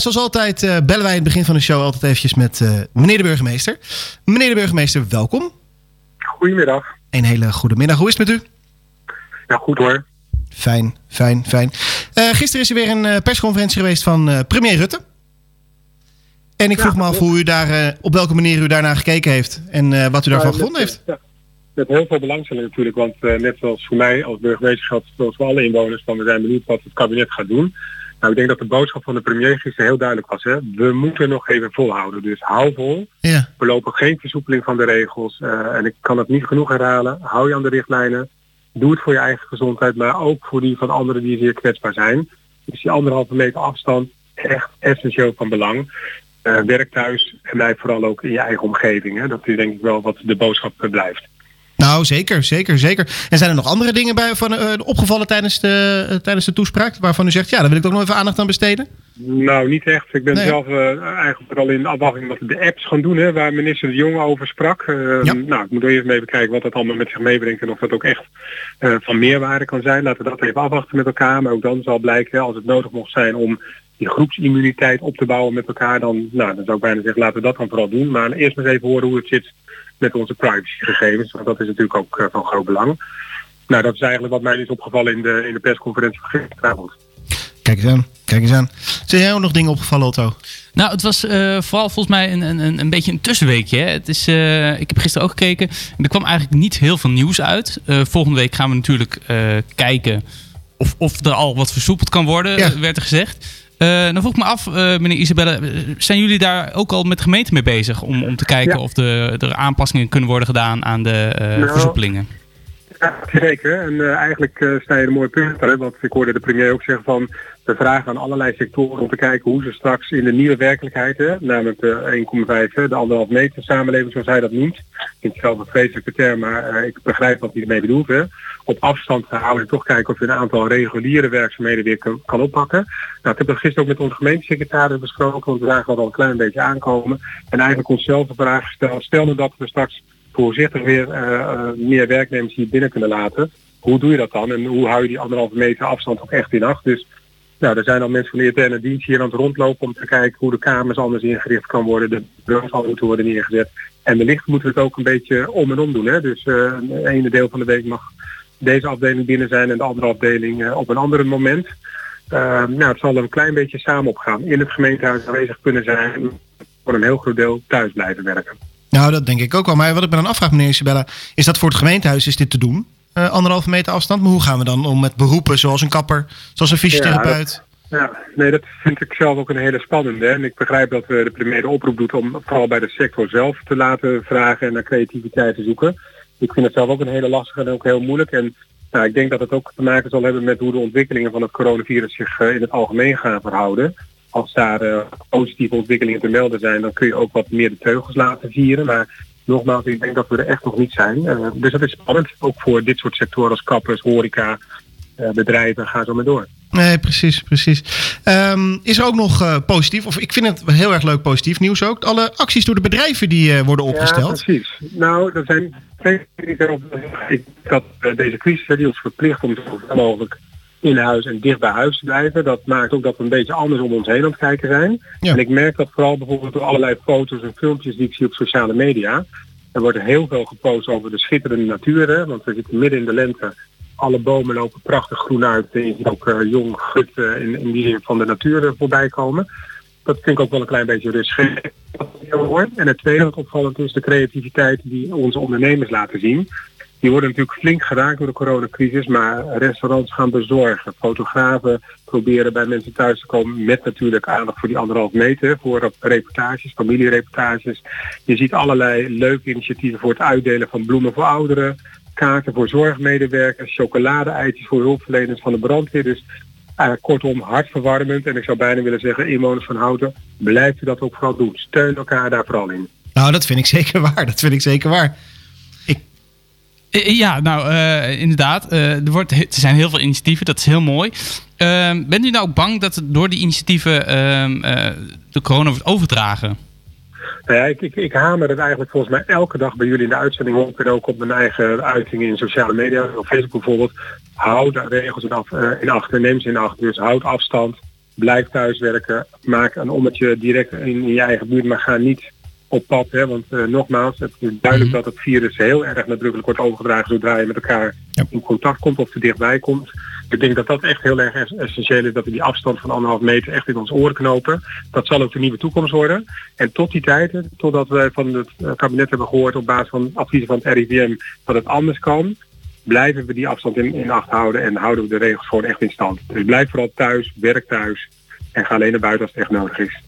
zoals altijd eh, bellen wij in het begin van de show altijd eventjes met eh, meneer de burgemeester. Meneer de burgemeester, welkom. Goedemiddag. Een hele goede middag. Hoe is het met u? Ja, goed hoor. Fijn, fijn, fijn. Eh, gisteren is er weer een eh, persconferentie geweest van eh, premier Rutte. En ik Ja, vroeg me af hoe u daar, eh, op welke manier u daarnaar gekeken heeft en eh, wat u daarvan gevonden met- heeft. Ja, met heel veel belangstelling natuurlijk, want eh, net zoals voor mij als burgemeester geldt zoals voor alle inwoners, van we zijn benieuwd wat het kabinet gaat doen. Nou, ik denk dat de boodschap van de premier gisteren heel duidelijk was. Hè? We moeten nog even volhouden, dus hou vol. Ja, We lopen geen versoepeling van de regels. eh, en ik kan het niet genoeg herhalen. Hou je aan de richtlijnen. Doe het voor je eigen gezondheid, maar ook voor die van anderen die zeer kwetsbaar zijn. Dus die anderhalve meter afstand, echt essentieel van belang. Eh, werk thuis en blijf vooral ook in je eigen omgeving. Hè. Dat is denk ik wel wat de boodschap eh, blijft. Nou zeker, zeker, zeker. En zijn er nog andere dingen bij van, eh, opgevallen tijdens de, eh, tijdens de toespraak waarvan u zegt, ja, daar wil ik ook nog even aandacht aan besteden? Nou, niet echt. Ik ben Nee. zelf eh, eigenlijk al in afwachting wat de apps gaan doen, hè, waar minister De Jonge over sprak. Ja. Nou, ik moet eerst even bekijken wat dat allemaal met zich meebrengt en of dat ook echt van meerwaarde kan zijn. Laten we dat even afwachten met elkaar. Maar ook dan zal blijken, als het nodig mocht zijn om die groepsimmuniteit op te bouwen met elkaar, dan, nou, dan zou ik bijna zeggen, laten we dat dan vooral doen. Maar eerst maar eens even horen hoe het zit met onze privacygegevens, want dat is natuurlijk ook eh, van groot belang. Nou, dat is eigenlijk wat mij is opgevallen in de, in de persconferentie van gisteravond. Kijk eens aan, kijk eens aan. Zijn jij ook nog dingen opgevallen, Otto? Nou, het was eh, vooral volgens mij een, een, een beetje een tussenweekje. Hè. Het is, eh, ik heb gisteren ook gekeken. En er kwam eigenlijk niet heel veel nieuws uit. Eh, volgende week gaan we natuurlijk eh, kijken of, of er al wat versoepeld kan worden, Ja. werd er gezegd. Eh, dan vroeg ik me af, eh, meneer Isabelle, eh, zijn jullie daar ook al met de gemeente mee bezig? Om, om te kijken Ja. of de, er aanpassingen kunnen worden gedaan aan de Nou, versoepelingen? Ja, zeker. En eigenlijk sta je een mooi punt hè, Want ik hoorde de premier ook zeggen van we vragen aan allerlei sectoren om te kijken hoe ze straks in de nieuwe werkelijkheid, hè, namelijk de 1,5, hè, de anderhalf meter samenleving zoals hij dat noemt. Ik vind het zelf een vreselijke term, maar eh, ik begrijp wat hij ermee bedoelt. Hè. Op afstand houden en toch kijken of je een aantal reguliere werkzaamheden weer kan, oppakken. Nou, ik heb dat gisteren ook met onze gemeentesecretaris besproken, want we zagen dat al een klein beetje aankomen. En eigenlijk onszelf de vraag gesteld, stel dat we straks voorzichtig weer eh, eh, meer werknemers hier binnen kunnen laten. Hoe doe je dat dan? En hoe hou je die anderhalve meter afstand ook echt in acht? Dus nou, er zijn al mensen van de interne dienst hier aan het rondlopen om te kijken hoe de kamers anders ingericht kan worden. De bureaus moeten worden neergezet. En wellicht moeten we het ook een beetje om en om doen. Hè? Dus eh het ene deel van de week mag deze afdeling binnen zijn en de andere afdeling eh, op een ander moment. Eh, nou, het zal er een klein beetje samen opgaan. In het gemeentehuis aanwezig kunnen zijn. Voor een heel groot deel thuis blijven werken. Nou, dat denk ik ook wel. Maar wat ik me dan afvraag, meneer Isabella, is dat voor het gemeentehuis is dit te doen? Eh, anderhalve meter afstand. Maar hoe gaan we dan om met beroepen zoals een kapper, zoals een fysiotherapeut? Ja, nee, dat vind ik zelf ook een hele spannende. En ik begrijp dat we de premier de oproep doet om vooral bij de sector zelf te laten vragen en naar creativiteit te zoeken. Ik vind het zelf ook een hele lastige en ook heel moeilijk. En nou, ik denk dat het ook te maken zal hebben met hoe de ontwikkelingen van het coronavirus zich eh, in het algemeen gaan verhouden. Als daar eh, positieve ontwikkelingen te melden zijn, dan kun je ook wat meer de teugels laten vieren. Maar nogmaals, ik denk dat we er echt nog niet zijn. Eh, dus dat is spannend, ook voor dit soort sectoren als kappers, horeca, eh, bedrijven, ga zo maar door. Nee, precies, precies. Ehm, is er ook nog eh, positief, of ik vind het heel erg leuk positief nieuws ook, alle acties door de bedrijven die eh, worden opgesteld. Ja, precies. Nou, er zijn twee dingen. Ik dat eh, deze crisis die ons verplicht om zoveel mogelijk in huis en dicht bij huis te blijven. Dat maakt ook dat we een beetje anders om ons heen aan het kijken zijn. Ja. En ik merk dat vooral bijvoorbeeld door allerlei foto's en filmpjes die ik zie op sociale media. Er wordt heel veel gepost over de schitterende natuur. Hè, want we zitten midden in de lente. Alle bomen lopen prachtig groen uit. En je ziet ook eh, jong gut in, in die zin van de natuur eh, voorbij komen. Dat vind ik ook wel een klein beetje rustgevend. En het tweede wat opvallend is de creativiteit die onze ondernemers laten zien. Die worden natuurlijk flink geraakt door de coronacrisis, maar restaurants gaan bezorgen. Fotografen proberen bij mensen thuis te komen met natuurlijk aandacht voor die anderhalf meter, voor reportages, familiereportages. Je ziet allerlei leuke initiatieven voor het uitdelen van bloemen voor ouderen, kaarten voor zorgmedewerkers, chocolade-eitjes voor hulpverleners van de brandweer. Dus eh, kortom, hartverwarmend. En ik zou bijna willen zeggen, inwoners van Houten, blijft u dat ook vooral doen. Steun elkaar daar vooral in. Nou, dat vind ik zeker waar. Dat vind ik zeker waar. Eh, Ja, nou eh, inderdaad. eh, er, wordt, er zijn heel veel initiatieven, dat is heel mooi. Ehm, bent u nou bang dat door die initiatieven ehm, eh, de corona wordt overdragen? Nou ja, ik, ik, ik hamer het eigenlijk volgens mij elke dag bij jullie in de uitzending op en ook op mijn eigen uitingen in sociale media, op Facebook bijvoorbeeld. Houd de regels in, af, eh, in acht en neem ze in acht. Dus houd afstand, Blijf thuiswerken. Maak een ommetje direct in, in je eigen buurt, maar ga niet op pad. Hè? Want uh, nogmaals, het is duidelijk mm. dat het virus heel erg nadrukkelijk wordt overgedragen zodra je met elkaar ja. in contact komt of er dichtbij komt. Ik denk dat dat echt heel erg essentieel is dat we die afstand van anderhalf meter echt in ons oren knopen. Dat zal ook de nieuwe toekomst worden. En tot die tijd, totdat we van het kabinet hebben gehoord op basis van adviezen van het RIVM dat het anders kan, blijven we die afstand in, in acht houden en houden we de regels gewoon echt in stand. Dus blijf vooral thuis, werk thuis en ga alleen naar buiten als het echt nodig is.